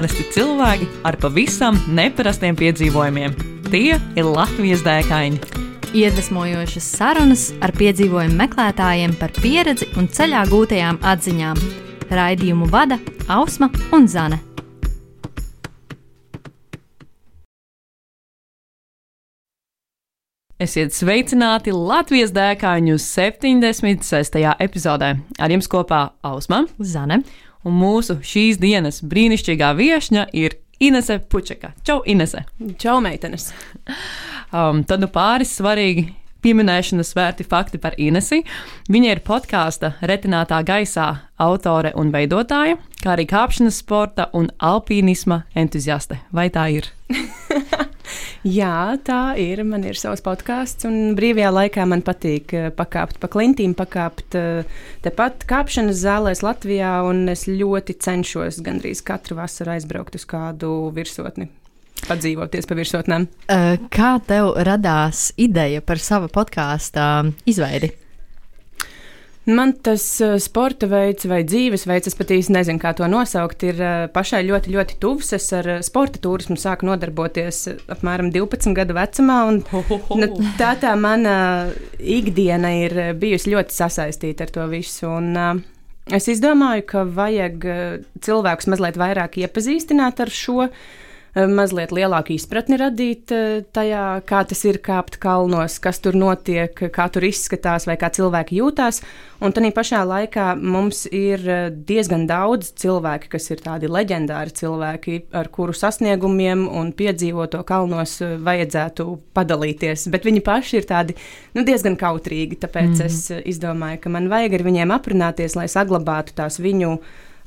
Parasti cilvēki ar pavisam neparastiem piedzīvojumiem. Tie ir Latvijas dēkaini. Iedvesmojošas sarunas ar piedzīvojumu meklētājiem par pieredzi un ceļā gūtajām atziņām. Raidījumu vada Ausma un Zane. Esiet sveicināti Latvijas dēkaņu 76. epizodē. Ar jums kopā Ausma Zane. Un mūsu šīs dienas brīnišķīgā viesņa ir Inese Pučeka. Čau, Inese! Čau, meitenes! Um, tad nu pāris svarīgi pieminēšanas vērti fakti par Inesi. Viņa ir podkāsta Retinātā gaisā autore un veidotāja, kā arī kāpšanas sporta un alpīnisma entuziaste. Vai tā ir? Jā, tā ir. Man ir savs podkāsts, un brīvajā laikā man patīk eh, pakāpt pa klintīm, pakāpt eh, tepat kāpšanas zālēs Latvijā, es ļoti cenšos gandrīz katru vasaru aizbraukt uz kādu virsotni. Padzīvoties pa virsotnēm. Uh, Kā tev radās ideja par sava podkāstu izveidi? Man tas sporta veids vai dzīvesveids, es pat īsti nezinu, kā to nosaukt, ir pašai ļoti, ļoti tuvs. Es ar sporta turismu sāku nodarboties apmēram 12 gadu vecumā. Un, nu, tā tā mana ikdiena ir bijusi ļoti sasaistīta ar to visu. Un, uh, es izdomāju, ka vajag cilvēkus mazliet vairāk iepazīstināt ar šo mazliet lielāku izpratni radīt tajā, kā tas ir kāpt kalnos, kas tur notiek, kā tur izskatās vai kā cilvēki jūtās. Un tādā pašā laikā mums ir diezgan daudz cilvēku, kas ir tādi leģendāri cilvēki, ar kuru sasniegumiem un piedzīvoto kalnos vajadzētu padalīties. Bet viņi paši ir tādi nu, diezgan kautrīgi. Tāpēc mm. es izdomāju, ka man vajag ar viņiem aprunāties, lai saglabātu tās viņu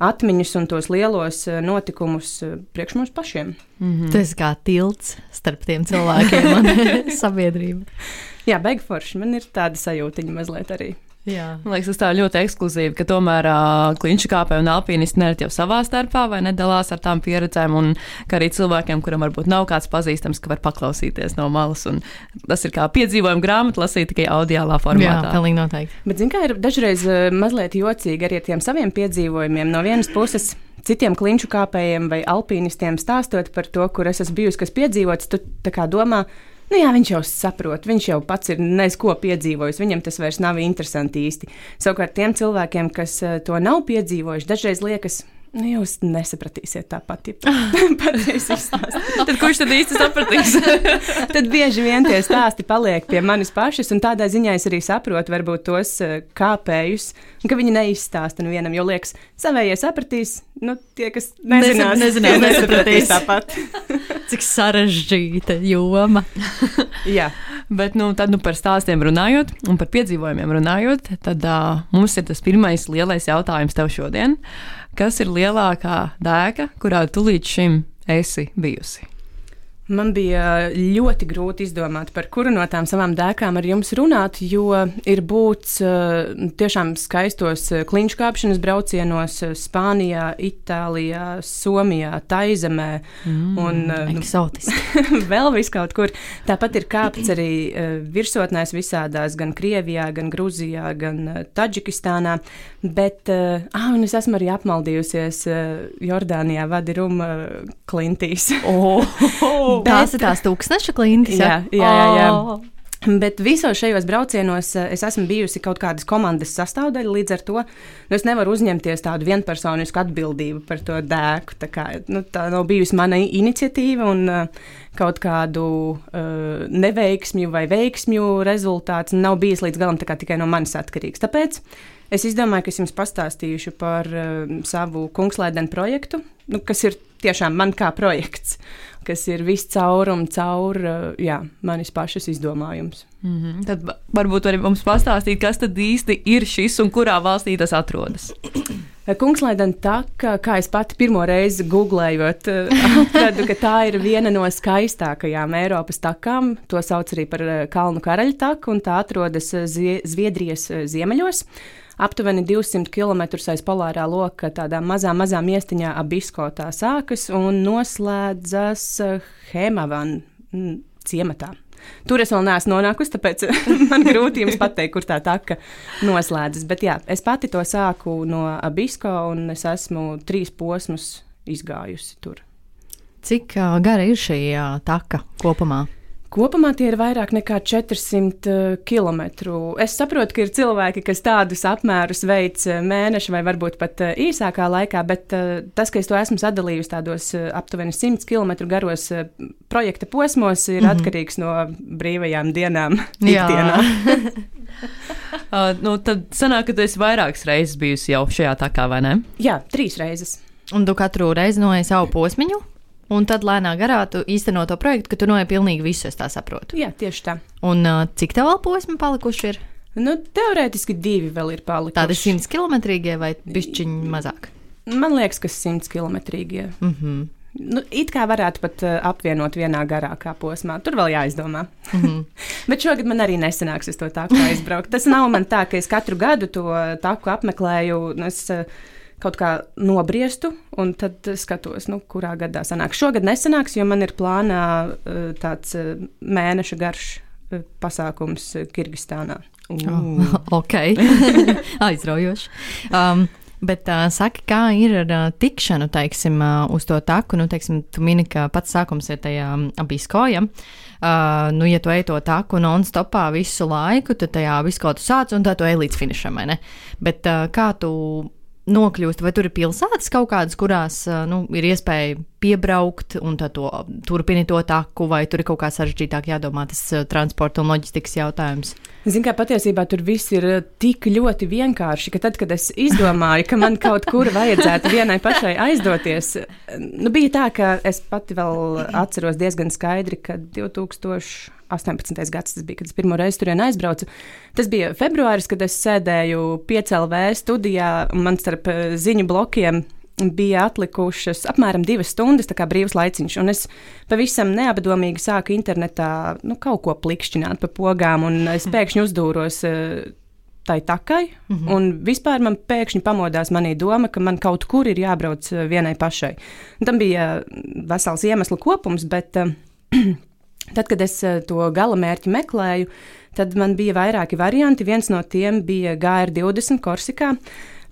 atmiņas un tos lielos notikumus priekš mums pašiem. Mm -hmm. Tas ir kā tilts starp tiem cilvēkiem un sabiedrību. Jā, beigās forši. Man ir tāda sajūta mazliet arī. Jā. Man liekas, tas tā ļoti ekskluzīvi, ka tomēr uh, kliņšu kāpēji un alpīnisti nereti jau savā starpā vai nedalās ar tām pieredzēm, un ka arī cilvēkiem, kuram varbūt nav kāds pazīstams, ka var paklausīties no malas. Tas ir kā piedzīvojuma grāmata, lasīt tikai audiālā formātā. Jā, pilnīgi noteikti. Bet, zin, kā ir dažreiz uh, mazliet jocīgi arī ar tiem saviem piedzīvojumiem. No vienas puses, citiem kliņšu kāpējiem vai alpīnistiem stāstot par to, kur es esmu bijusi, kas piedzīvots, tu domā, Nu, jā, viņš jau saprot, viņš jau pats ir nezko piedzīvojis, viņam tas vairs nav interesanti īsti. Savukārt tiem cilvēkiem, kas to nav piedzīvojuši, dažreiz liekas, Nu, jūs nesapratīsiet tāpat, ja patiesi izstāstīt. tad kurš tad īsti sapratīs? tad bieži vien tie stāsti paliek pie manis pašas, un tādā ziņā es arī saprotu varbūt tos kāpējus, ka viņi neizstāsta nu vienam, jo liekas, savējie sapratīs, nu tie, kas nezinās, nezinās, nesapratīs tāpat. Cik sarežģīta joma. Jā. Bet nu, tad, nu, par stāstiem runājot un par piedzīvojumiem runājot, tad uh, mums ir tas pirmais lielais jautājums tev šodien. Kas ir lielākā dēka, kurā tu līdz šim esi bijusi? Man bija ļoti grūti izdomāt, par kuru no tām savām dēkām ar jums runāt, jo ir būts tiešām skaistos kliņšu kāpšanas braucienos Spānijā, Itālijā, Somijā, Taizemē mm, un nu, vēl viskaut kur. Tāpat ir kāpts arī virsotnēs visādās, gan Krievijā, gan Gruzijā, gan Taģikistānā. Bet, ah, un es esmu arī apmaldījusies Jordānijā, Vadiruma klintīs. Oh. Tās ir tās tūkstoša klintis. Jā, jā, jā. jā. Oh. Bet visos šajos braucienos es esmu bijusi kaut kādas komandas sastāvdaļa, līdz ar to nu, es nevaru uzņemties tādu vienpersonisku atbildību par to dēku. Tā, kā, nu, tā nav bijusi mana iniciatīva un uh, kaut kādu uh, neveiksmju vai veiksmju rezultāts nav bijis līdz galam tikai no manis atkarīgs. Tāpēc es izdomāju, ka es jums pastāstīšu par uh, savu kungslēdenu projektu, nu, kas ir tiešām man kā projekts kas ir viscaur un caur jā, manis pašas izdomājums. Mm -hmm. Tad varbūt arī mums pastāstīt, kas tad īsti ir šis un kurā valstī tas atrodas. Kungslēdena taka, kā es pati pirmo reizi googlējot, atradu, ka tā ir viena no skaistākajām Eiropas takām. To sauc arī par Kalnu karaļa taku, un tā atrodas Zviedrijas ziemeļos aptuveni 200 km aiz polārā loka, tādā mazā, mazā miestiņā Abisko tā sākas un noslēdzas Hemavan mm, ciematā. Tur es vēl neesmu nonākusi, tāpēc man grūti jums pateikt, kur tā taka noslēdzas. Bet jā, es pati to sāku no Abisko, un es esmu trīs posmus izgājusi tur. Cik uh, gara ir šī uh, taka kopumā? Kopumā tie ir vairāk nekā 400 km. Es saprotu, ka ir cilvēki, kas tādus apmērus veic mēneša vai varbūt pat īsākā laikā, bet tas, ka es to esmu sadalījusi tādos aptuveni 100 km garos projekta posmos, ir mm -hmm. atkarīgs no brīvajām dienām. Uh, nu, tad sanāk, ka tu esi vairākas reizes bijusi jau šajā takā, vai ne? Jā, trīs reizes. Un tu katru reizi noies savu posmiņu? Un tad lēnā garā tu īsteno to projektu, ka tu noiet pilnīgi visu, es tā saprotu. Jā, tieši tā. Un uh, cik tev vēl posmi palikuši ir? Nu, teorētiski divi vēl ir palikuši. Tādi simts kilometrīgie vai pišķiņi mazāk? Man liekas, ka simts kilometrīgie. Mm -hmm. Nu, it kā varētu pat uh, apvienot vienā garākā posmā. Tur vēl jāizdomā. Mm -hmm. Bet šogad man arī nesanāks uz to tāku aizbraukt. Tas nav man tā, ka es katru gadu to taku apmeklēju. Nu, es, uh, kaut kā nobriestu, un tad skatos, nu, kurā gadā sanāks. Šogad nesanāks, jo man ir plānā uh, tāds uh, mēneša garš uh, pasākums Kirgistānā. Oh, ok, aizraujoši. Um, Bet uh, saki, kā ir ar uh, tikšanu, teiksim, uh, uz to taku? Nu, teiksim, tu mini, ka pats sākums ir tajā abiskoja. Uh, nu, ja tu ej to taku non-stopā visu laiku, tad tajā kaut kā sāc un tā tu ej līdz finišam, vai ne? Bet uh, kā tu nokļūst, vai tur ir pilsētas kaut kādas, kurās nu, ir iespēja piebraukt un to turpināt to taku, vai tur ir kaut kā sarežģītāk jādomā tas transporta un loģistikas jautājums? Ziniet, kā patiesībā tur viss ir tik ļoti vienkārši, ka tad, kad es izdomāju, ka man kaut kur vajadzētu vienai pašai aizdoties, nu, bija tā, ka es pati vēl atceros diezgan skaidri, ka 2000. 18. gads tas bija, kad es pirmo reizi turien aizbraucu. Tas bija februāris, kad es sēdēju piecēlvē studijā un man starp eh, ziņu blokiem bija atlikušas apmēram divas stundas, tā kā brīvs laiciņš. Un es pavisam neapdomīgi sāku internetā nu, kaut ko plikšķināt pa pogām, un es pēkšņi uzdūros. Eh, tai takai, mm -hmm. un vispār man pēkšņi pamodās manī doma, ka man kaut kur ir jābrauc eh, vienai pašai. Un tam bija vesels iemeslu kopums, bet Tad, kad es eh, to gala mērķi meklēju, tad man bija vairāki varianti. Viens no tiem bija GR20 Korsikā.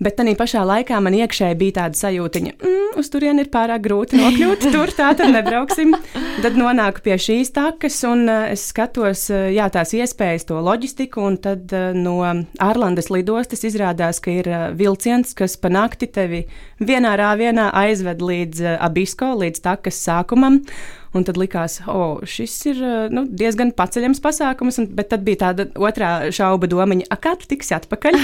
Bet tā pašā laikā man iekšēji bija tāda sajūta, ka mm, uz turieni ir pārāk grūti nokļūt. Tur tā tad nebrauksim. Tad nonāku pie šīs takas, un uh, es skatos, uh, jā, tās iespējas, to loģistiku. Un tad no Ārlandes lidostas izrādās, ka ir vilciens, kas pa nakti tevi vienā rāvienā aizved līdz Abisko, līdz takas sākumam. Un tad likās, ka oh, šis ir nu, diezgan paceļams pasākums, un, bet tad bija tāda otrā šauba domiņa, kā tu tiksi atpakaļ.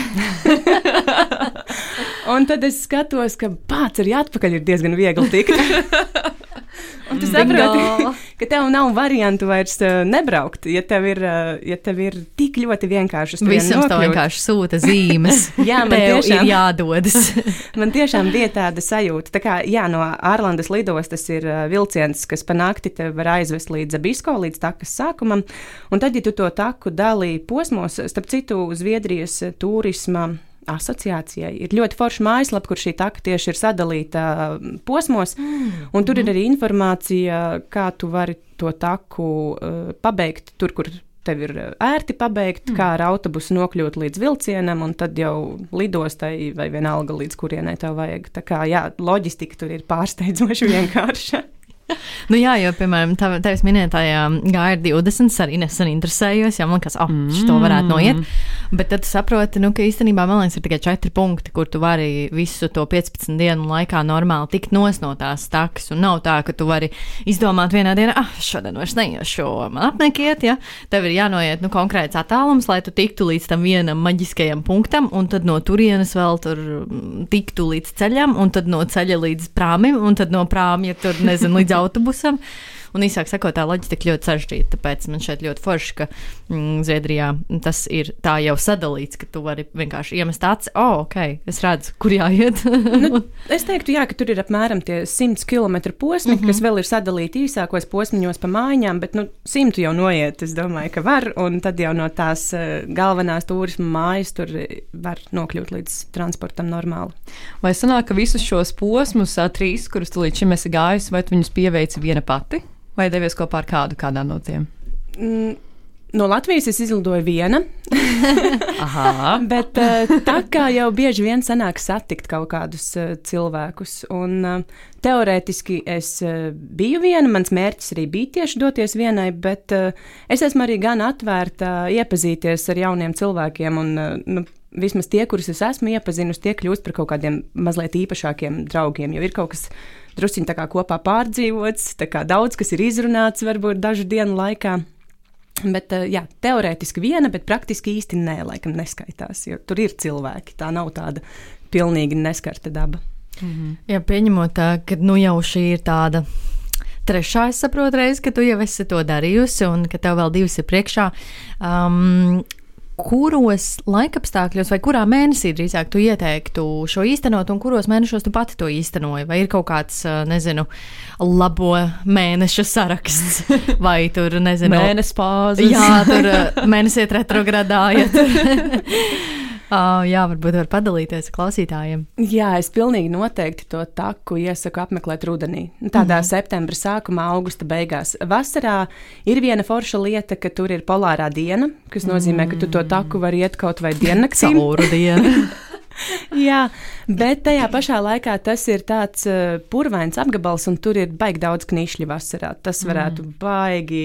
un tad es skatos, ka pats arī atpakaļ ir diezgan viegli tikt. Un tu saproti, ka tev nav variantu vairs uh, nebraukt, ja tev ir, uh, ja tev ir tik ļoti vienkārši. Visam tev vienkārši sūta zīmes. jā, man tiešām, ir jādodas. man tiešām bija tāda sajūta. Tā kā, jā, no Ārlandes lidostas ir uh, vilciens, kas pa nakti tev var aizvest līdz Abisko, līdz takas sākumam. Un tad, ja tu to taku dalī posmos, starp citu, Zviedrijas turisma asociācijai. Ir ļoti forša mājaslapa, kur šī taka tieši ir sadalīta mm, posmos, mm. un tur ir arī informācija, kā tu vari to taku uh, pabeigt tur, kur tev ir uh, ērti pabeigt, mm. kā ar autobusu nokļūt līdz vilcienam, un tad jau lidostai vai vienalga līdz kurienai tev vajag. Tā kā jā, loģistika tur ir pārsteidzoši vienkārša nu, jā, jo, piemēram, tā, tevis minētajā GR20 arī nesen interesējos, ja man liekas, ah, oh, šo varētu noiet. Bet tad saproti, nu, ka īstenībā liekas, ir tikai četri punkti, kur tu vari visu to 15 dienu laikā normāli tikt nos no tās takas. Un nav tā, ka tu vari izdomāt vienā dienā, ah, šodien vairs neiešu, man apmekiet, ja tev ir jānoiet nu, konkrēts attālums, lai tu tiktu līdz tam vienam maģiskajam punktam, un tad no turienes vēl tur mm, tiktu līdz ceļam, un tad no ceļa līdz prāmim, un tad no prāmja tur, nezinu, līdz autobusam. Un īsāk sakot, tā loģistika ļoti sarežģīta. Tāpēc man šeit ļoti forši, ka mm, Zviedrijā tas ir tā jau sadalīts, ka tu vari vienkārši iemest acis. Oh, ok, es redzu, kur jāiet. nu, es teiktu, jā, ka tur ir apmēram tie 100 km posmi, mm -hmm. kas vēl ir sadalīti īsākos posmiņos pa mājām, bet nu, simtu jau noiet. Es domāju, ka var, un tad jau no tās uh, galvenās turisma mājas tur var nokļūt līdz transportam normāli. Vai sanāk, ka visus šos posmus, trīs, kurus tu līdz šim esi gājis, vai tu viņus pieveici viena pati? Vai devies kopā ar kādu kādā no tiem? Mm. No Latvijas es izlidoju viena. Bet uh, tā kā jau bieži vien sanāk satikt kaut kādus uh, cilvēkus, un uh, teorētiski es biju viena, mans mērķis arī bija tieši doties vienai, bet es esmu arī gan atvērta iepazīties ar jauniem cilvēkiem, un nu, vismaz tie, kurus es esmu iepazinusi, tie kļūst par kaut kādiem mazliet īpašākiem draugiem, jo ir kaut kas kā kopā pārdzīvots, daudz kas ir izrunāts varbūt dažu dienu laikā. Bet, eh, jā, teorētiski viena, bet praktiski īsti nē, laikam neskaitās. Jo tur ir cilvēki. Tā nav tāda pilnīgi neskarta daba. Mhm. Jā, pieņemot, ka nu jau šī ir tāda. Trešā, es saprotu, reize, ka tu jau esi to darījusi, un ka tev vēl divas ir priekšā. Um, kuros laikapstākļos vai kurā mēnesī drīzāk tu ieteiktu šo īstenot, un kuros mēnešos tu pati to īstenoji? Vai ir kaut kāds, nezinu, labo mēnešu saraksts, vai tur, nezinu, mēnesis pāzes? Jā, tur mēnesis iet retrogradā. Ja tur. Uh, jā, varbūt var padalīties ar klausītājiem. Jā, es pilnīgi noteikti to taku iesaku apmeklēt rudenī. Tādā mm -hmm. septembra sākumā, augusta beigās. Vasarā ir viena forša lieta, ka tur ir polārā diena, kas nozīmē, ka tu to taku vari iet kaut vai diennaktī. Cauru dienu. Jā, bet tajā pašā laikā tas ir tāds uh, purvains apgabals, un tur ir baigi daudz knišļu vasarā. Tas varētu mm. baigi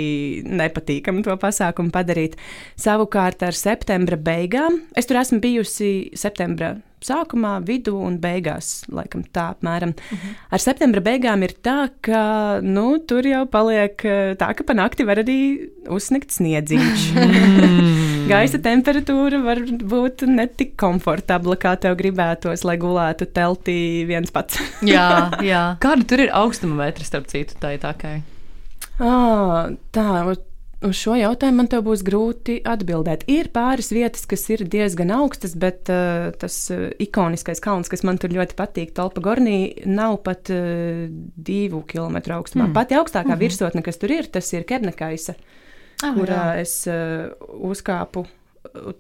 nepatīkami to pasākumu padarīt. Savukārt ar septembra beigām, es tur esmu bijusi septembra sākumā, vidū un beigās. Laikam tā apmēram. Uh -huh. Ar septembra beigām ir tā, ka nu, tur jau paliek eh, tā, ka pa nakti var arī uzsniegt sniedziņš. Mm. Gaisa temperatūra var būt ne tik komfortabla, kā tev gribētos, lai gulētu teltī viens pats. jā, jā. Kāda tur ir augstuma metra starp citu tā tā kā? Ah, tā, Uz šo jautājumu man būs grūti atbildēt. Ir pāris vietas, kas ir diezgan augstas, bet uh, tas uh, ikoniskais kalns, kas man tur ļoti patīk, Tolpa Gornī, nav pat uh, divu kilometru augstumā. Mm. Pati augstākā mm -hmm. virsotne, kas tur ir, tas ir Kernekaisa, ah, kurā jā. es uh, uzkāpu.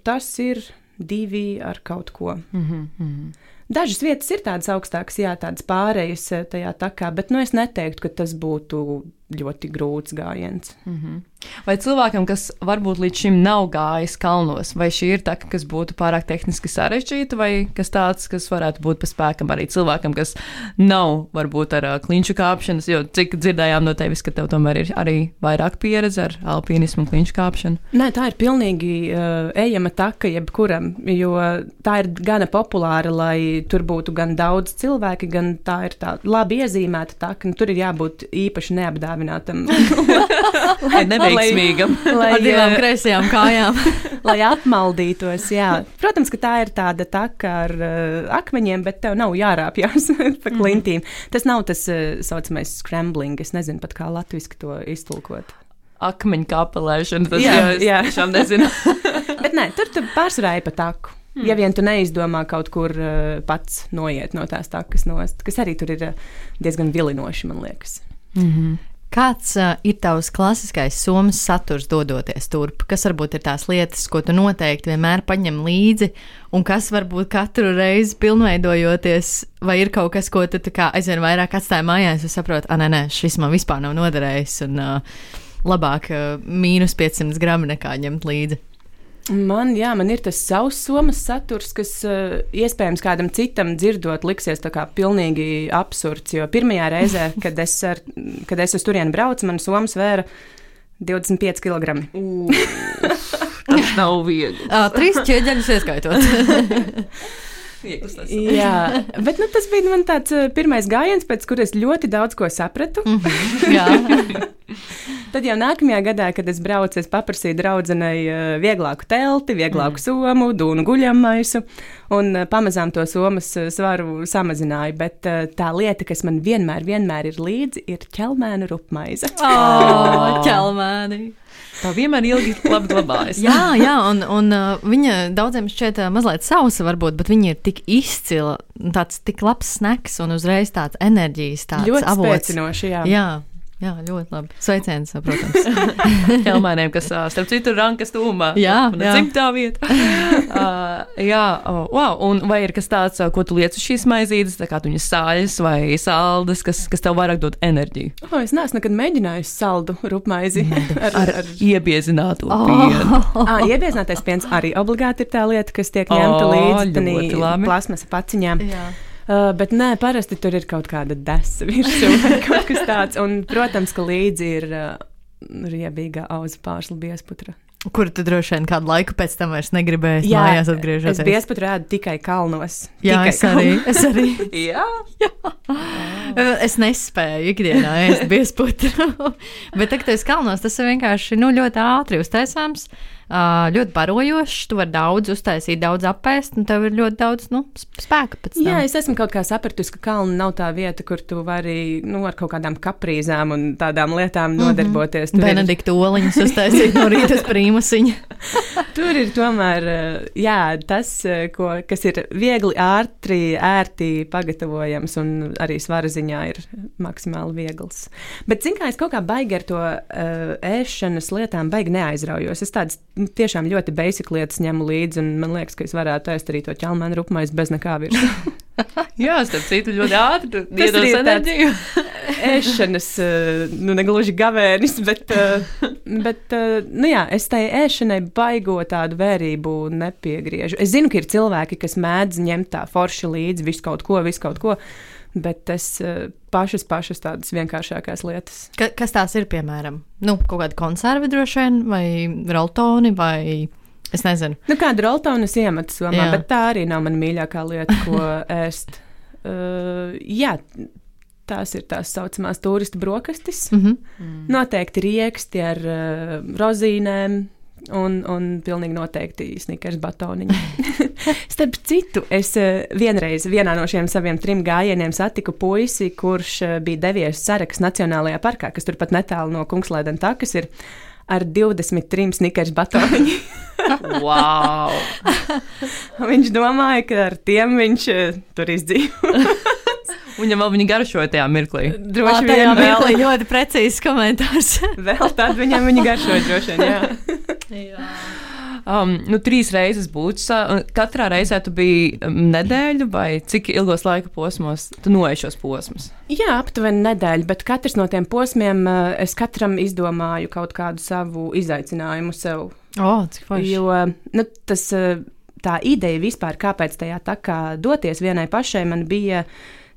Tas ir divi ar kaut ko. Mm -hmm. Dažas vietas ir tādas augstākas, jā, tādas pārējas tajā takā, bet nu, es neteiktu, ka tas būtu ļoti grūts gājiens. Mm -hmm. Vai cilvēkam, kas varbūt līdz šim nav gājis kalnos, vai šī ir tā, kas būtu pārāk tehniski sarežģīta, vai kas tāds, kas varētu būt pa spēkam arī cilvēkam, kas nav varbūt ar uh, klinšu kāpšanas, jo cik dzirdējām no tevis, ka tev tomēr ir arī vairāk pieredze ar alpīnismu un klinšu kāpšanu? Nē, tā ir pilnīgi uh, ejama taka jebkuram, jo tā ir gana populāra, lai tur būtu gan daudz cilvēki, gan tā ir tā labi iezīmēta taka, un tur ir jābūt īpaši neapdāvinātam apdāvinātam. lai neveiksmīgam. lai, ar divām kreisajām kājām. lai apmaldītos, jā. Protams, ka tā ir tāda taka ar uh, akmeņiem, bet tev nav jārāpjas pa mhm. klintīm. Mm. Tas nav tas uh, saucamais scrambling, es nezinu pat kā latviski to iztulkot. Akmeņu kāpelēšana, tas jā, jā. tiešām nezinu. bet nē, tur tu pārsvarā ir pa taku. Hmm. Ja vien tu neizdomā kaut kur uh, pats noiet no tās takas nost, kas arī tur ir uh, diezgan vilinoši, man liekas. Mm -hmm. Kāds uh, ir tavs klasiskais somas saturs, dodoties turp? Kas varbūt ir tās lietas, ko tu noteikti vienmēr paņem līdzi, un kas varbūt katru reizi pilnveidojoties, vai ir kaut kas, ko tu aizvien vairāk atstāji mājās, un saproti, ah, nē, nē, šis man vispār nav noderējis, un uh, labāk uh, mīnus 500 gramu nekā ņemt līdzi? Man, jā, man ir tas savs somas saturs, kas uh, iespējams kādam citam dzirdot, liksies pilnīgi absurds. Jo pirmajā reizē, kad es, ar, kad es uz turieni braucu, man somas vēra 25 kg. tas nav viegli. Trīs ķēdeņus ieskaitot. Jā, bet nu, tas bija man tāds uh, pirmais gājiens, pēc kuras ļoti daudz ko sapratu. Mm -hmm, Tad jau nākamajā gadā, kad es braucu, es paprasīju draudzenei uh, vieglāku telti, vieglāku mm. somu, dūnu guļamaisu, un uh, pamazām to somas svaru samazināju. Bet tā lieta, kas man vienmēr, vienmēr ir līdzi, ir ķelmēnu rupmaize. Oh, ķelmēni! Tā vienmēr ilgi labi glabājas. jā, jā, un, un uh, viņa daudziem šķiet uh, mazliet sausa, varbūt, bet viņa ir tik izcila, tāds tik labs snacks un uzreiz tāds enerģijas tāds ļoti avots. spēcinoši. Jā. jā. Jā, ļoti labi. Sveiciens, protams. Helmēniem, kas, starp citu, ir rankas tūmā. Jā, jā. dzimtā vieta. uh, jā, oh, wow. Un vai ir kas tāds, ko tu liec uz šīs maizītes, tā kā tu viņas sāļas vai saldas, kas, kas tev vairāk dod enerģiju? Oh, es neesmu nekad mēģinājis saldu rupmaizi ar, Ar, ar iebiezināto oh. pienu. Ah, iebiezinātais piens arī obligāti ir tā lieta, kas tiek ņemta O, līdzi plasmasa paciņām. Jā. Uh, bet nē, parasti tur ir kaut kāda desa virsū vai kaut kas tāds. Un, protams, ka līdzi ir uh, riebīga auza pārsla biesputra. Kur tu droši vien kādu laiku pēc tam vairs negribēji mājās atgriežoties? es biesputra ēdu tikai kalnos. Jā, tikai es arī. Es arī. Jā, Es nespēju ikdienā ēst biezputru. Bet tagad, kad es kalnos, tas ir vienkārši nu, ļoti ātri uztaisāms, ļoti barojošs. Tu vari daudz uztaisīt, daudz apēst, un tev ir ļoti daudz nu, sp- spēka pēc tam. Jā, es esmu kaut kā sapratusi, ka kalna nav tā vieta, kur tu vari nu, ar kaut kādām kaprīzām un tādām lietām nodarboties. Tur, ir, Benedikta oliņas uztaisīt no rīta prīmasiņa. tur ir tomēr jā, tas, ko, kas ir viegli, ātri, ērti pagatavojams un arī svara ziņā ir maksimāli viegls. Bet, zin kā, es kaut kā baigi ar to uh, ēšanas lietām baigi neaizraujos. Es tādas nu, tiešām ļoti basic lietas ņemu līdzi, un man liekas, ka es varētu ēst arī to ķelmēnu rupmais bez nekā virsū. Jā, starp citu, ļoti ātri. Iedos enerģiju. ēšanas, eh, nu, negluži gavēnis, bet, eh, bet eh, nu, jā, es tai ēšanai baigo tādu vērību nepiegriežu. Es zinu, ka ir cilvēki, kas mēdz ņemt tā forši līdzi visu kaut ko, visu kaut ko, bet es eh, pašas, pašas tādas vienkāršākās lietas. Ka, kas tās ir, piemēram? Nu, kaut kāda konserva droši vien, vai roltoni, vai es nezinu. Nu, kādu roltonu es iemetu somā, bet tā arī nav mana mīļākā lieta, ko ēst. Uh, jā, tās ir tās saucamās turistu brokastis. Mhm. Noteikti rieksti ar uh, rozīnēm. Un, un pilnīgi noteikti snikers batoniņi. Starp citu, es uh, vienreiz vienā no šiem saviem trim gājieniem satiku puisi, kurš uh, bija devies Sarakas Nacionālajā parkā, kas turpat netālu no Kungslēdena takas ir ar 23 snikers batoniņi. Wow! viņš domāja, ka ar tiem viņš uh, tur izdzīvo. Viņam vēl viņa garšoja tajā mirklī. Droši vien vēl, mirklī ļoti precīzs komentārs. vēl tad viņam viņa garšoja droši vien, jā. Um, nu, trīs reizes būtu. Katrā reizē tu biji um, nedēļu, vai cik ilgos laika posmos tu noej šos posmus? Jā, aptuveni nedēļa, bet katrs no tiem posmiem uh, es katram izdomāju kaut kādu savu izaicinājumu sev. O, cik forši. Jo nu, tas, uh, tā ideja vispār, kāpēc tajā tā kā doties vienai pašai, man bija.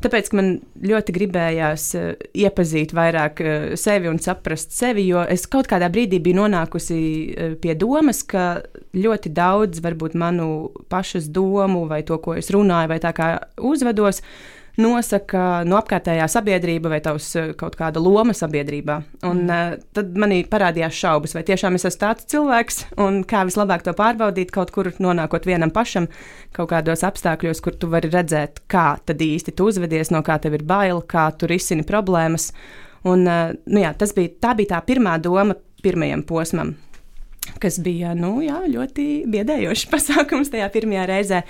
Tāpēc, man ļoti gribējās uh, iepazīt vairāk uh, sevi un saprast sevi, jo es kaut kādā brīdī biju nonākusi uh, pie domas, ka ļoti daudz varbūt manu pašas domu vai to, ko es runāju, vai tā kā uzvedos, nosaka no apkārtējā sabiedrība vai tavs eh, kaut kāda loma sabiedrībā. Un mm. tad manī parādījās šaubas, vai tiešām es esmu tāds cilvēks, un kā vislabāk to pārbaudīt, kaut kur nonākot vienam pašam, kaut kādos apstākļos, kur tu vari redzēt, kā tad īsti tu uzvedies, no kā tev ir bail, kā tu risini problēmas. Un, eh, nu jā, tas bija, tā bija tā pirmā doma pirmajam posmam. Kas bija nu, jā, ļoti biedējošs pasākums tajā pirmajā reizē.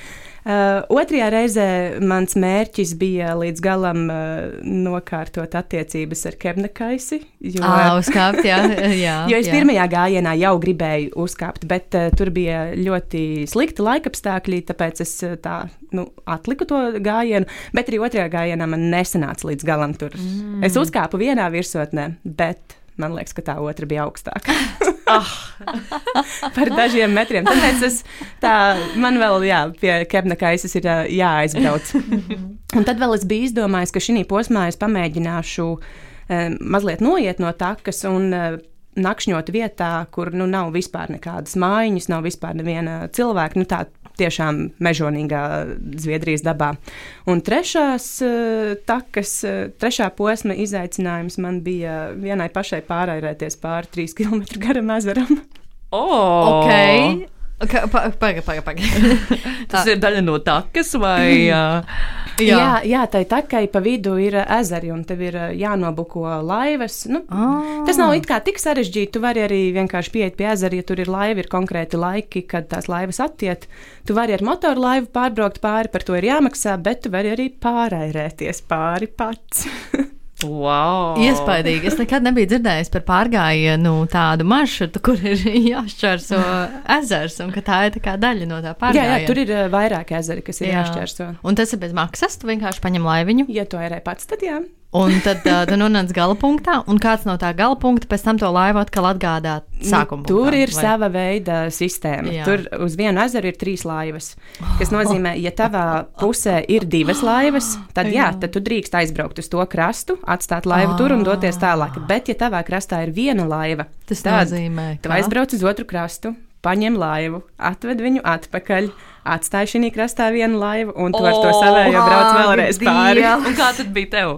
Uh, otrajā reizē mans mērķis bija līdz galam uh, nokārtot attiecības ar Kebnekaisi. Jo, Ā, uzkāpt, jā, jā. Jo es jā. pirmajā gājienā jau gribēju uzkāpt, bet uh, tur bija ļoti slikti laikapstākļi, tāpēc es tā nu, atliku to gājienu. Bet arī otrajā gājienā man nesanāca līdz galam tur. Mm. Es uzkāpu vienā virsotnē, bet man liekas, ka tā otra bija augstāka. Ah, Par dažiem metriem. Tāpēc es, tā, man vēl jā, pie Kebnekaisas ir jāaizbrauc. Un tad vēl es biju izdomājis, ka šī posmā es pamēģināšu um, mazliet noiet no takas un uh, nakšņot vietā, kur nu, nav vispār nekādas mājiņas, nav vispār neviena cilvēka. Nu, tā tiešām mežonīgā Zviedrijas dabā. Un trešās uh, takas, uh, trešā posma izaicinājums man bija vienai pašai pārairēties pāri trīs km garam ezeram. oh, Ok. Ka- pa- Pagaid, pagaid, pagaid. Tas ir daļa no takas, vai Jā, jā, jā tai takai pa vidu ir ezeri, un tev ir jānobuko laivas. Nu, Ah. Tas nav it kā tik sarežģīti. Tu vari arī vienkārši pieiet pie ezera, ja tur ir laiva, ir konkrēti laiki, kad tās laivas attiet. Tu vari ar motoru laivu pārbraukt pāri, par to ir jāmaksā, bet tu vari arī pārairēties pāri pats. Wow! Iespaidīgi. Es nekad nebiju dzirdējis par pārgājienu tādu maršrutu, kur ir jāšķērso ezers un ka tā ir tā daļa no tā Jā, pārgājiena. jā, tur ir uh, vairāk ezeri, kas ir Jā. jāšķērso. Un tas ir bez maksas. Tu vienkārši paņem laiviņu, Ja tu ērē pats, tad jā. Un tad uh, tu nonāc gala punktā, un kāds no tā gala punkta pēc tam to laivu atkal atgādā sākuma Nu, Tur punktā, ir vai? sava veida sistēma. Jā. Tur uz vienu ezeru ir trīs laivas. Tas nozīmē, ja tavā pusē ir divas laivas, tad, jā, tad tu drīkst aizbraukt uz to krastu, atstāt laivu tur un doties tālāk. Bet, ja tavā krastā ir viena laiva, Tas tad nozīmē, tu ka- aizbrauc uz otru krastu, paņem laivu, atved viņu atpakaļ. Atstāj šī krastā vienu laivu, un tu ar to savējo brauc vēlreiz pāri. Un kā tad bija tev?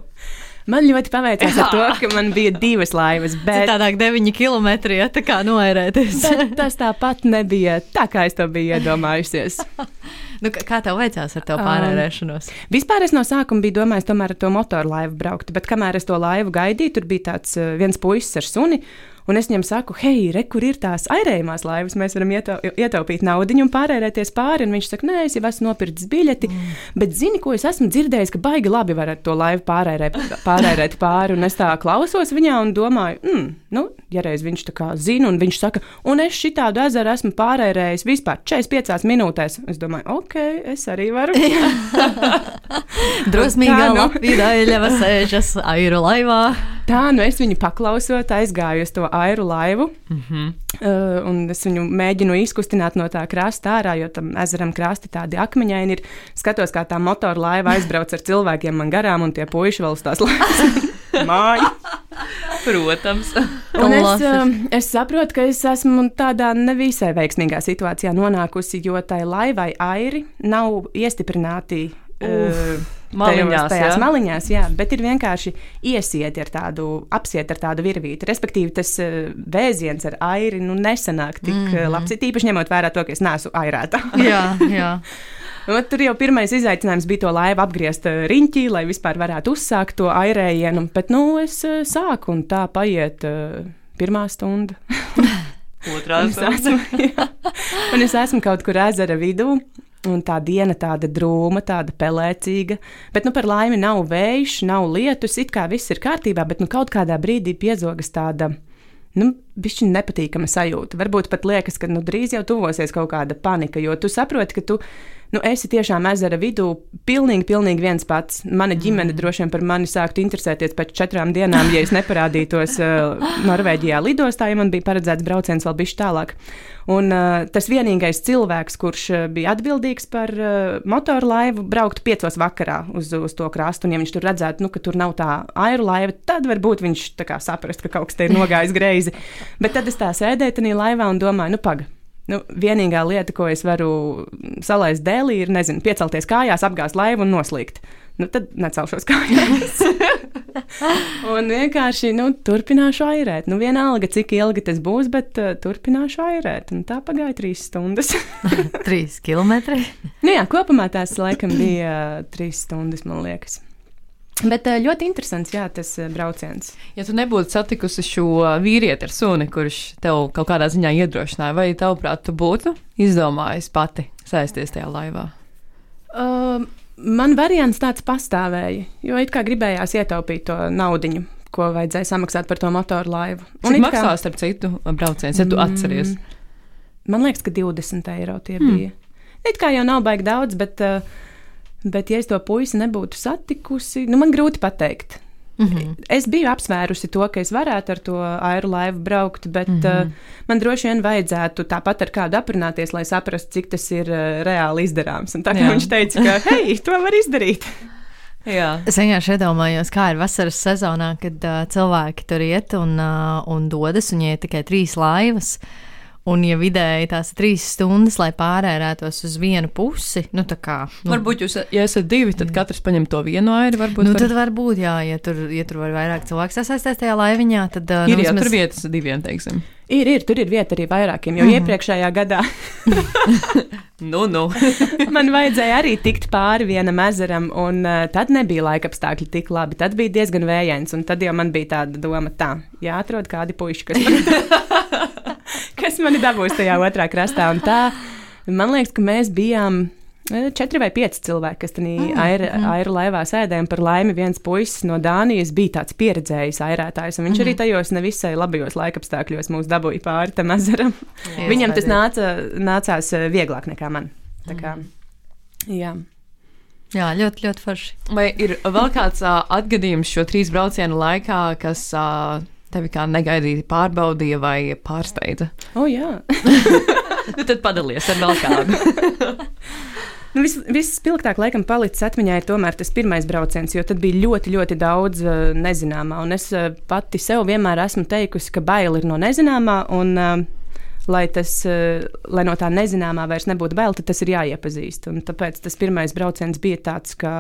Man ļoti paveicās ar to, ka man bija divas laivas, bet Citādāk 9 km, ja tā kā noērēties. Tas tāpat nebija tā, kā es to biju iedomājusies. nu, kā- tev veicās ar to Um, pārērēšanos? Vispār es no sākuma biju domājis, tomēr ar to motoru laivu braukt, bet kamēr es to laivu gaidīju, tur bija tāds uh, viens puisis ar suni. Un es viņam saku, hei, re, kur ir tās airējumās laivas, mēs varam ietau, ietaupīt naudu un pārērēties pāri. Un viņš saka, nē, es jau esmu nopircis biļeti. Mm. Bet zini, ko es esmu dzirdējis, ka baigi labi var ar to laivu pārērēt, pārērēt pāri. Un es tā klausos viņā un domāju, mm, nu, ja reiz viņš tā kā zina, un viņš saka, un es šitādu ezeru esmu pārērējis vispār 45 minūtēs. Es domāju, ok, es arī varu. Drosmīgā nu? Latvija daļa sēžas airu laivā. Tā, nu es viņu paklausot, aizgāju uz to airu laivu. Mm Mhm. -hmm. uh, un es viņu mēģinu izkustināt no tā krasta ārā, jo tam ezeram krasti tādi akmeņaini ir. Skatos, kā tā motora laiva aizbrauc ar cilvēkiem man garām, un tie puiši vēl uz tās laivas māju. Protams. Un es, um, es saprotu, ka es esmu tādā nevisai veiksmīgā situācijā nonākusi, jo tai laivai airi nav iestiprināti. Uh, maliņās, tajās jā? maliņās, jā, bet ir vienkārši iesieti ar tādu, apsiet ar tādu virvīti. Respektīvi, tas uh, vēziens ar airi nu, nesanāk tik mm -hmm. labs. Ir Īpaši ņemot vērā to, ka es neesmu airēta. Jā, jā. Nu, tur jau pirmais izaicinājums bija to laivu apgriezt ā, riņķī, lai vispār varētu uzsākt to airējienu. Bet nu, es sāku un tā paiet pirmā stunda. Otrā jā. un es esmu kaut kur ezera vidū. Un tā diena tāda drūma, tāda pelēcīga. Bet nu, par laimi nav vējš, nav lietus. It kā viss ir kārtībā, bet nu, kaut kādā brīdī piezogas tāda. Nu, Bišķi nepatīkama sajūta. Varbūt pat liekas, ka nu, drīz jau tuvosies kaut kāda panika, jo tu saproti, ka tu nu, esi tiešām ezera vidū, pilnīgi, pilnīgi viens pats. Mana ģimene droši vien par mani sāktu interesēties pēc četrām dienām, ja es neparādītos uh, Norvēģijā lidostā, ja man bija paredzēts brauciens vēl bišķi tālāk. Un uh, tas vienīgais cilvēks, kurš uh, bija atbildīgs par uh, motoru laivu, brauktu piecos vakarā uz, uz to krastu. Un, ja viņš tur redzētu, nu, ka tur nav tā airu laiva, tad varbūt viņš tā kā saprast, ka kaut kas te ir nogājis greizi. Bet tad es tā sēdēju tajā laivā un domāju, nu, pagaidi. Nu, vienīgā lieta, ko es varu salaist dēlī, ir, nezinu, piecelties kājās, apgāzt laivu un noslīgt. Nu, tad necelšos kājās. un vienkārši nu, turpināšu airēt. Nu, vienalga, cik ilgi tas būs, bet uh, turpināšu airēt. Un tā pagāja trīs stundas. Trīs kilometri. nu, jā, kopumā tās laikam bija uh, trīs stundas, man liekas. Bet uh, ļoti interesants, jā, tas uh, brauciens. Ja tu nebūtu satikusi šo vīrieti ar suni, kurš tev kaut kādā ziņā iedrošināja, vai tavuprāt, tu būtu izdomājis pati sēsties tajā laivā? Uh, man variants tāds pastāvēja, jo it kā gribējās ietaupīt to naudu, ko vajadzēja samaksāt par to motoru laivu. Cik it maksā, starp citu, brauciens, ja tu atceries? Man liekas, ka 20 eiro tie hmm. bija. It kā jau nav baigi daudz, bet, uh, bet ja es to puisi nebūtu satikusi, nu man grūti pateikt. Mm -hmm. Es biju apsvērusi to, ka es varētu ar to airu laivu braukt, bet mm -hmm. uh, man droši vien vajadzētu tāpat ar kādu aprunāties, lai saprastu, cik tas ir uh, reāli izdarāms. Un tā kā Jā. viņš teica, ka hei, to var izdarīt. Jā. Es vienkārši iedomājos, kā ir vasaras sezonā, kad uh, cilvēki tur iet un, uh, un dodas, un ja ir tikai trīs laivas. Un, ja vidēji tās trīs stundas, lai pārērētos uz vienu pusi, nu tā kā. Nu, Varbūt jūs, ja esat divi, tad katrs paņem to vienu airi. Varbūt Nu, var... tad varbūt, jā, ja tur, ja tur var vairāk cilvēku sasaistīt tajā laiviņā, tad uh, ir nu, jā, vismaz- tur vietas diviem, teiksim. Ir, ir, tur ir vieta arī vairākiem, jo mm -hmm. iepriekšējā gadā Nu, nu. man vajadzēja arī tikt pāri vienam ezeram, un uh, tad nebija laika apstākļi tik labi. Tad bija diezgan vējains, un tad jau man bija tāda doma, tā, jāatrod kādi puiši, kas kas mani dabūs tajā otrā krastā. Un tā, man liekas, ka mēs bijām. četri vai pieci cilvēki, kas tajā mm, aira, mm. aira laivā sēdēja. Par laimi viens puisis no Dānijas bija tāds pieredzējis airētājs, un viņš mm. arī tajos nevisai labajos laikapstākļos mūs dabūja pāri tam ezeram. Viņam tas nāca, nācās vieglāk nekā man. Tā kā, jā. Jā, ļoti, ļoti forši. Vai ir vēl kāds uh, atgadījums šo trīs braucienu laikā, kas uh, tevi kā negaidīti pārbaudīja vai pārsteidza? O, oh, jā. nu, tad padalies ar vēl kādu. Nu, vis, Vispilgtāk, laikam, palicis atmiņā ir tomēr tas pirmais brauciens, jo tad bija ļoti, ļoti daudz uh, nezināmā. Un es uh, pati sev vienmēr esmu teikusi, ka bail ir no nezināmā. Un, uh, lai, tas, uh, lai no tā nezināmā vairs nebūtu bail, tad tas ir jāiepazīst. Un tāpēc tas pirmais brauciens bija tāds, ka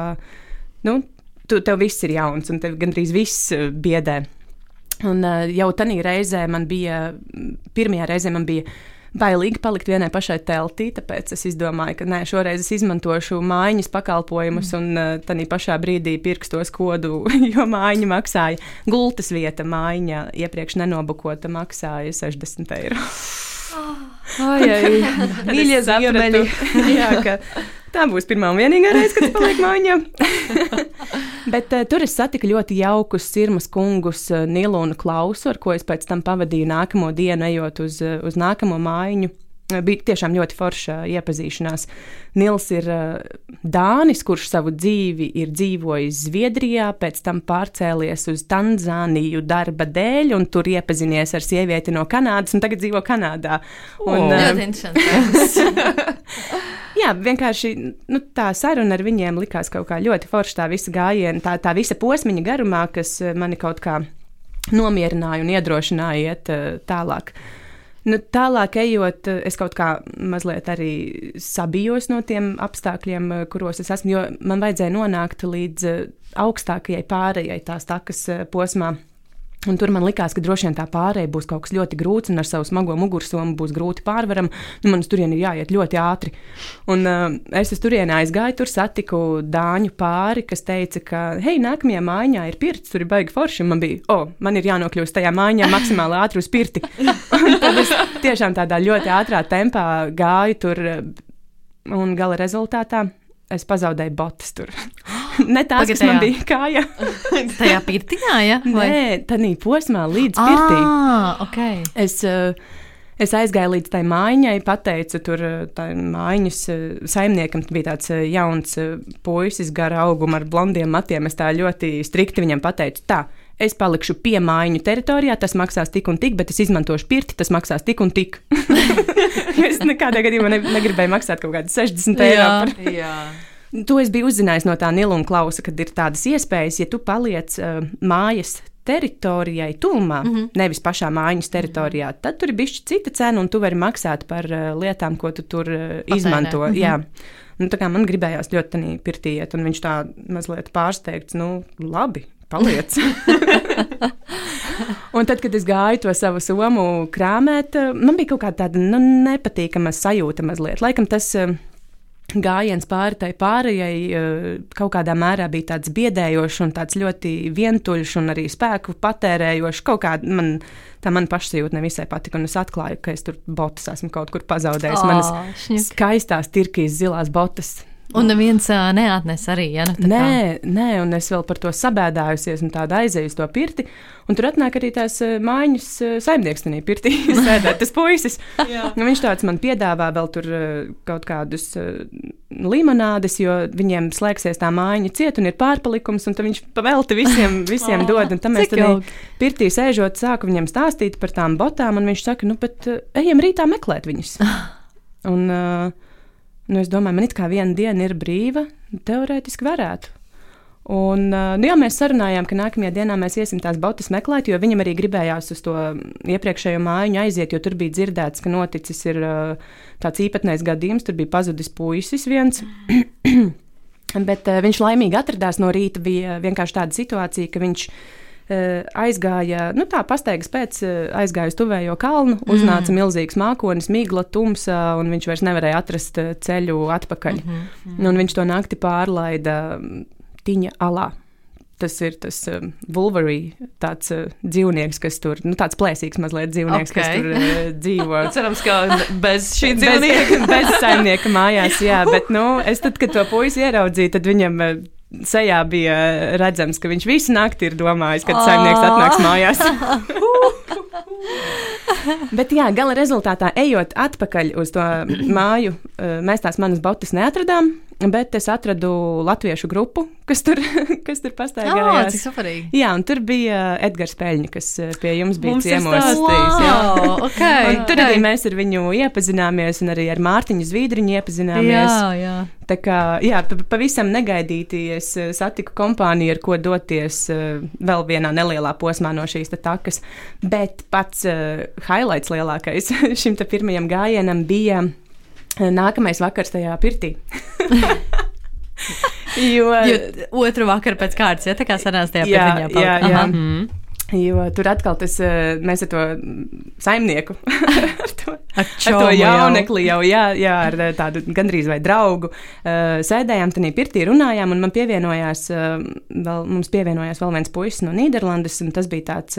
nu, tu, tev viss ir jauns un tev gandrīz viss biedē. Un uh, jau tajā reizē man bija, pirmajā reizē man bija bailīgi palikt vienai pašai teltī, tāpēc es izdomāju, ka nē, šoreiz es izmantošu mājiņas pakalpojumus mm. un uh, tādā pašā brīdī pirkstos kodu, jo mājiņa maksāja gultas vieta, mājiņa iepriekš nenobukota maksāja 60 eiro. Ai, mīļie ziemeļi. Jā, ka Tā būs pirmā un vienīgā reize, kad es palieku mājā. Bet uh, tur es satiku ļoti jaukus sirmas kungus, uh, Nilu un Klausu, ar ko es pēc tam pavadīju nākamo dienu, ejot uz, uh, uz nākamo mājiņu. Bija tiešām ļoti forša iepazīšanās. Nils ir uh, Dānis, kurš savu dzīvi ir dzīvojis Zviedrijā, pēc tam pārcēlies uz Tanzāniju darba dēļ, un tur iepazinies ar sievieti no Kanādas, un tagad dzīvo Kanādā. Un, oh, uh, Jā, vienkārši nu, tā saruna ar viņiem likās kaut kā ļoti forša. Tā visa gājiena, tā, tā visa posmiņa garumā, kas eh, mani kaut kā nomierināja un iedrošināja iet uh, tālāk. Nu, tālāk ejot, eh, es kaut kā mazliet arī sabijos no tiem apstākļiem, kuros es esmu, jo man vajadzēja nonākt līdz augstākajai pārējai tās takas posmā. Un tur man likās, ka droši vien tā pārējai būs kaut kas ļoti grūts, un ar savu smago mugursomu būs grūti pārvaram. Nu, man tur ir jāiet ļoti ātri. Un, uh, es uz turieni aizgāju, tur satiku dāņu pāri, kas teica, ka, hei, nākamajā mājā ir pirts, tur ir baigi forši. Man bija, o, oh, man ir jānokļūst tajā mājā maksimāli ātri uz pirti. tad es tiešām tādā ļoti ātrā tempā gāju tur, un gala rezultātā es pazaudēju botas tur. ne tās, Pagatajā. kas man bija kāja. Tajā pirtiņā, ja? Vai? Nē, tādā posmā līdz pirtī. Ah, okay. Es, uh, Es aizgāju līdz tai mājiņai, pateicu tur mājiņas saimniekam, bija tāds jauns puisis, gara auguma ar blondiem matiem. Es tā ļoti strikti viņam pateicu, tā, es palikšu pie mājiņu teritorijā, tas maksās tik un tik, bet es izmantošu pirti, tas maksās tik un tik. es nekādā gadījumā ne, negribēju maksāt kaut kādas 60 eiro jā, par. jā. To es biju uzzinājis no tā Nila un Klausa, kad ir tādas iespējas, ja tu paliec uh, mājas teritorijai tūmā, mm -hmm. nevis pašā mājas teritorijā, tad tur ir bijusi cita cena, un tu vari maksāt par uh, lietām, ko tu tur uh, izmanto. Mm -hmm. Jā. Nu, man gribējās ļoti tādā pirtī iet, un viņš tā mazliet pārsteigts, nu, labi, paliec. un tad, kad es gāju to savu somu krāmēt, man bija kaut kāda tāda nu, nepatīkama sajūta mazliet. Laikam tas. Uh, gājiens pāri tai pārējai eh, kaut kādā mērā bija tāds biedējošs un tāds ļoti vientuļš un arī spēku patērējošs. Kaut kā man tā man pašsajūta nevisai patika, un es atklāju, ka es tur botas esmu kaut kur pazaudējis. Oh, Manas šņuk. skaistās, tirkīs, zilās botas Un neviens uh, neatnes arī, ja nu. Nē, kā. nē, un es vēl par to sabēdājusies un tādu aizēju uz to pirti. Un tur atnāk arī tās mājiņas saimnieks tajā pirtī, sēdēt tas puisis. nu, viņš tāds man piedāvā vēl tur kaut kādus uh, limonādes, jo viņiem slēgsies tā mājiņa ciet un ir pārpalikums, un tad viņš pavelti visiem, visiem dod. Un tam mēs tad pirtī sēžot, sāku viņam stāstīt par tām botām, un viņš saka, nu, bet uh, ejam rītā meklēt viņus. un, uh, Nu, es domāju, man it kā viena diena ir brīva, teorētiski varētu. Un, nu, jā, mēs sarunājām, ka nākamajā dienā mēs iesim tās botas meklēt, jo viņam arī gribējās uz to iepriekšējo mājiņu aiziet, jo tur bija dzirdēts, ka noticis ir, tāds īpatnējs gadījums. Tur bija pazudis puisis viens. Bet uh, viņš laimīgi atradās no rīta. Bija vienkārši tāda situācija, ka viņš Eh, aizgāja, nu tā pastaigas pēc, eh, aizgāja uz tuvējo kalnu, mm. uznāca milzīgs mākonis, migla, tumsa, un viņš vairs nevarēja atrast eh, ceļu atpakaļ. Mm -hmm. Un viņš to nakti pārlaida mm, Tiņa alā. Tas ir tas uh, Wolverine, tāds uh, dzīvnieks, kas tur, nu, tāds plēsīgs mazliet dzīvnieks, okay. kas tur uh, dzīvo. Cerams, ka bez šī dzīvnieka. Bez, bez saimnieka mājās, jā, bet, nu, es tad, kad to puisi ieraudzīju, tad viņam uh, sejā bija redzams, ka viņš visu nakti ir domājis, kad saimnieks atnāks mājās. Bet, jā, gala rezultātā, ejot atpakaļ uz to māju, eh, mēs tās manas botas neatradām. Bet es atradu latviešu grupu, kas tur, kas tur Jā, pastaigājās. cik superīgi. Jā, un tur bija Edgars Peļņa, kas eh, pie jums bija Mums ciemos. stāstījis, jā. Wow, okay, Un tur arī mēs ar viņu iepazināmies, un arī ar Mārtiņu Zviedriņu iepazināmies. Jā, jā. Tā kā jā, pa- pavisam negaidīti es eh, satiku kompāniju, ar ko doties eh, vēl vienā nelielā posmā no šīs takas. Bet pats highlights lielākais šim te pirmajam gājienam bija nākamais vakars tajā pirtī. jo, Jo otru vakaru pēc kārtas, ja tā kā sanās tajā Jā, pirmajā jā, palā. jā. Aha. Mhm. jo tur atkal tas, eh, mēs ar to saimnieku, ar to Ar ar to jaunekli jau, jā, jā, ar eh, tādu gandrīz vai draugu. Uh, sēdējām tajā pirtī, runājām, un man pievienojās, vēl, mums pievienojās vēl viens puisis no Nīderlandes, un tas bija tāds.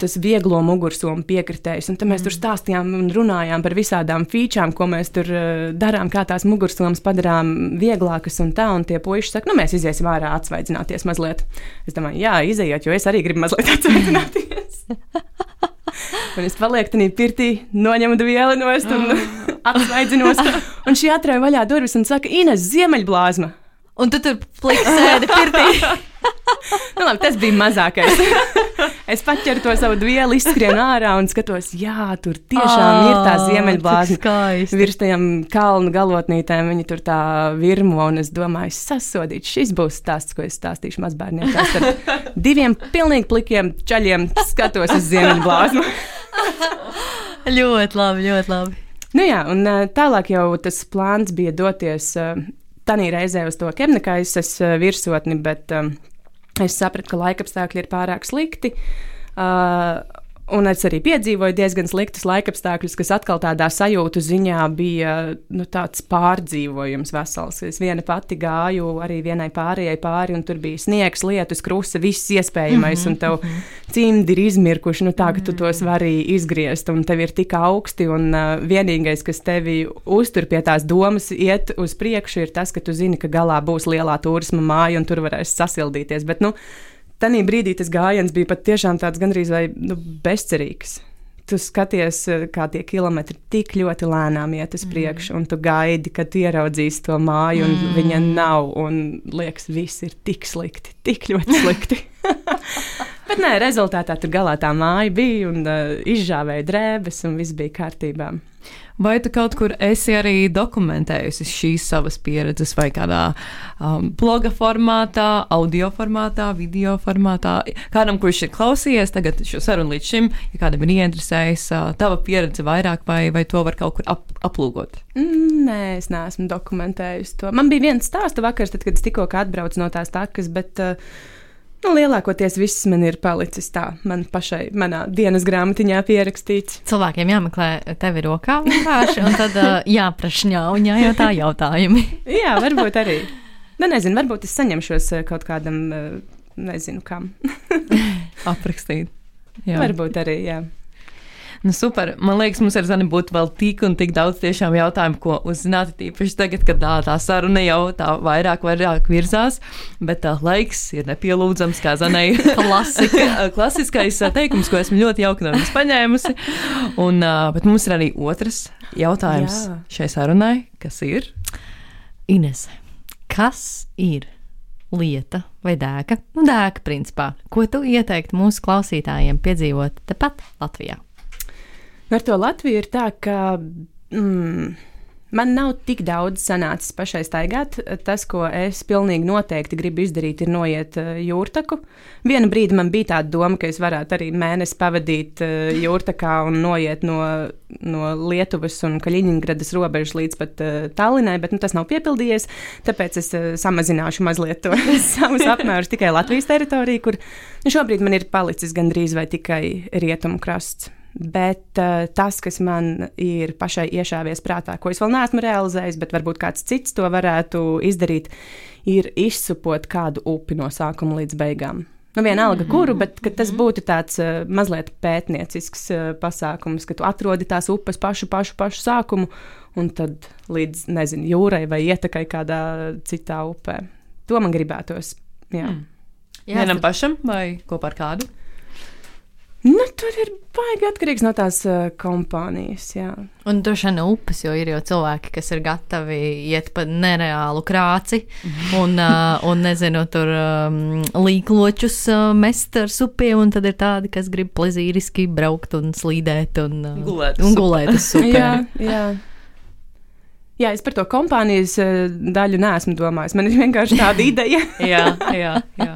Tas vieglo mugursomu piekritējs. Un tad mēs tur stāstījām un runājām par visādām featurām, ko mēs tur uh, darām, kā tās mugursomas padarām vieglākas un tā. Un tie puiši saka, nu, mēs iziesim ārā atsvaidzināties mazliet. Es domāju, jā, izejiet, jo es arī gribu mazliet atsvaidzināties. Un es palieku tajā pirtī, noņemu vielu nost un atsvaidzinos. Un šī atrāja vaļā durvis un saka, Ines, ziemeļblāzma. Un tu tur plakā sēdi pirtī. Nu, labi, tas bija mazākais. es paķeru to savu vielu, izskrienu ārā un skatos, jā, tur tiešām ir tā ziemeļblāzma. Virs tajām kalnu galotnītēm viņi tur tā virmo, un es domāju, sasodīt, šis būs stāsts, ko es stāstīšu mazbērniem. Tās ar diviem pilnīgi plikiem čaļiem skatos uz ziemeļblāzmu. Ļoti labi, ļoti labi. Nu jā, un tālāk jau tas plāns bija doties tādā reizē uz to Kemnekaisas uh, virsotni, bet um, es sapratu, ka laikapstākļi ir pārāk slikti. Uh, Un es arī piedzīvoju diezgan sliktus laikapstākļus, kas atkal tādā sajūtu ziņā bija nu, tāds pārdzīvojums vesels. Es viena pati gāju arī vienai pārējai pāri, un tur bija sniegs, lietus, krusta, viss iespējamais, un tev cimdi ir izmirkuši, nu tā, ka tu tos vari izgriezt, un tev ir tik augsti, un uh, vienīgais, kas tevi uztur pie tās domas, iet uz priekšu, ir tas, ka tu zini, ka galā būs lielā turisma māja, un tur varēs sasildīties. Bet, nu, Tanī brīdī tas gājiens bija pat tiešām tāds gandrīz vai nu, bezcerīgs. Tu skaties, eh, kā tie kilometri tik ļoti lēnām iet uz priekšu, un tu gaidi, kad ieraudzīsi to māju, un mm. viņa nav. Un liekas, viss ir tik slikti, tik ļoti slikti. Bet nē, rezultātā tur galā tā māja bija, un uh, izžāvēja drēbes, un viss bija kārtībā. Vai tu kaut kur esi arī dokumentējusi šīs savas pieredzes, vai kādā um, bloga formātā, audio formātā, video formātā? Kādam, kurš ir klausījies tagad šo sarunu līdz šim, ja kādam ir ieinteresējis uh, tava pieredze vairāk, vai, vai to var kaut kur ap, aplūkot? Nē, es neesmu dokumentējusi to. Man bija viens stāsta vakars, tad, kad es tikko atbraucu no tās takas, bet uh, nu, lielākoties viss man ir palicis tā, man pašai, manā dienas grāmatiņā pierakstīts. Cilvēkiem jāmeklē tevi rokā vienkārši, un tad uh, jāprašņā un jājautā jautājumi. Jā, varbūt arī. Nu, nezinu, varbūt es saņemšos eh, kaut kādam, eh, nezinu, kam. Aprakstīt. Jā. Varbūt arī, jā. Nu, super. Man liekas, mums ar Zani būtu vēl tik un tik daudz tiešām jautājumu, ko uzzināt. Tīpaši tagad, kad tā, tā saruna jau tā vairāk, vairāk virzās, bet tā laiks ir nepielūdzams, kā Zanai. Klasiskais teikums, ko esmu ļoti jauki no viņas paņēmusi. Un, bet mums ir arī otrs jautājums Jā. šai sarunai, kas ir. Ines, kas ir lieta vai dēka? Nu, dēka, principā. Ko tu ieteiktu mūsu klausītājiem piedzīvot tepat Latvijā? Ar to Latviju ir tā, ka mm, man nav tik daudz sanācis pašai staigāt. Tas, ko es pilnīgi noteikti gribu izdarīt, ir noiet uh, jūrtaku. Vienu brīdi man bija tāda doma, ka es varētu arī mēnesi pavadīt uh, jūrtakā un noiet no, no Lietuvas un Kaļiņģeradas robežas līdz pat uh, Tallinai, bet nu, tas nav piepildījies. Tāpēc es samazināšu mazliet to savus apmērus tikai Latvijas teritorijā, kur nu, šobrīd man ir palicis gandrīz vai tikai rietumu krasts. Bet uh, tas, kas man ir pašai iešāvies prātā, ko es vēl neesmu realizējis, bet varbūt kāds cits to varētu izdarīt, ir izsupot kādu upi no sākuma līdz beigām. Nu, vienalga, -hmm. kuru, bet tas būtu tāds uh, mazliet pētniecisks uh, pasākums, ka tu atrodi tās upes pašu, pašu, pašu sākumu, un tad līdz, nezinu, jūrai vai ietekai kādā citā upē. To man gribētos. Jā. Mm. Jā, Vienam pašam vai kopā ar kādu? Nu, tur ir baigi atkarīgs no tās uh, kompānijas. Jā. Un droši vien upes, jo ir jau cilvēki, kas ir gatavi iet pa nereālu krāci mhm. un, uh, un nezinu, tur um, līkločus uh, mest ar supiem, un tad ir tādi, kas grib plezīriski braukt un slīdēt un, uh, gulēt, un gulēt uz supēm. jā, jā. Jā, es par to kompānijas daļu neesmu domājis. Man ir vienkārši tāda ideja. jā, jā, jā.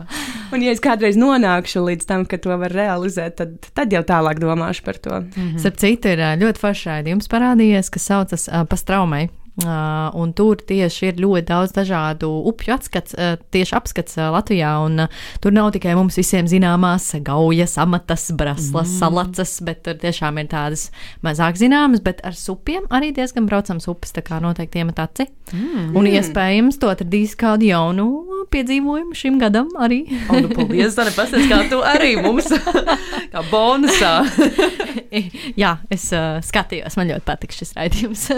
Un, ja es kādreiz nonākšu līdz tam, ka to var realizēt, tad, tad jau tālāk domāšu par to. Mm -hmm. Starp citu, ir ļoti foršs raidījums parādījies, kas saucas uh, Pastraumai. Uh, un tur tieši ir ļoti daudz dažādu upju atskats, uh, tieši apskats uh, Latvijā. Un, uh, tur nav tikai mums visiem zināmās gaujas, amatas, braslas, mm. salacas, bet tur tiešām ir tādas mazāk zināmas, bet ar supiem arī diezgan braucams upes, tā kā noteikti iemet aci. Mm. Un iespējams, to atradīs kādu jaunu piedzīvojumu šim gadam arī. oh, nu, paldies, Zane, pasties, kā tu arī mums kā bonusā. Jā, es uh, skatījos, man ļoti patīk šis raidījums.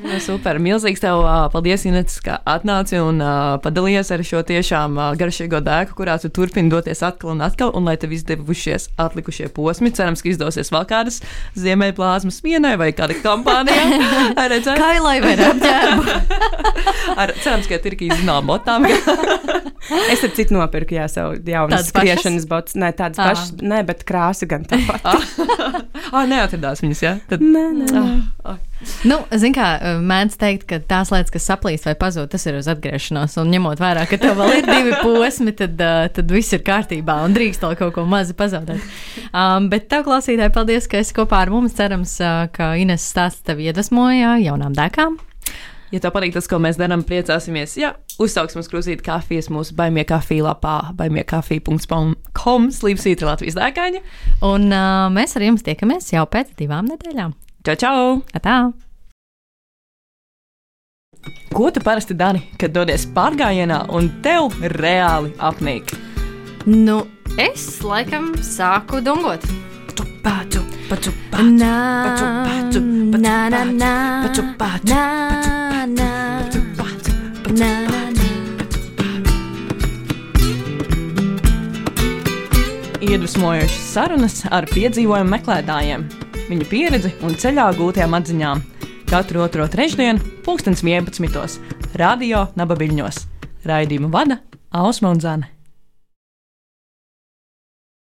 Nu, super, milzīgs tev paldies, Inês, ka atnāci un padalījies ar šo tiešām garšīgo dēku, kurā tu turpini doties atkal un atkal, un lai tev izdevušies atlikušie posmi. Cerams, ka izdosies vēl kādas ziemeļplāzmas vienai vai kāda kompānijā. Kailai vai apģērbu. ar, cerams, ka ir arī zinām botām. es ar citu nopirku, jā, savu jaunu skriešanas botus. Nē, tādas ah. pašas, nē, bet krāsa gan tāpat. ah, neatradās viņas, jā? Tad... Nē, nē. nē. Ah, ah. Nu, zin kā, mēdz teikt, ka tās lietas, kas saplīst vai pazūd, tas ir uz atgriešanos. Un ņemot vērā, ka tev vēl ir divi posmi, tad, uh, tad viss ir kārtībā un drīkst vēl kaut ko mazi pazaudēt. Um, bet tev, klausītāji, paldies, ka esi kopā ar mums. Cerams, uh, ka Ines stāsts tev iedvesmoja jaunām dēkām. Ja tev patīk tas, ko mēs darām, priecāsimies. Jā, uzsauksim uz krūzīti kafijas mūsu baimie kafija lapā, baimiekafija.com, slīpsīta Latvijas dēkaņa. Un uh, mēs ar jums tiekamies jau pēc divām nedēļām. Čau, čau! Atā. Ko tu parasti dari, kad dodies pārgājienā un tev reāli apnīk? Nu, es laikam sāku dungot. Na, na, paču, paču, na, na, paču, paču, paču, na, na. Iedvesmojošas sarunas ar piedzīvojumu meklētājiem viņa pieredzi un ceļā gūtajām atziņām. Katru otro trešdienu, 2011. Radio Nabaviļņos. Raidījumu vada Ausma un Zana.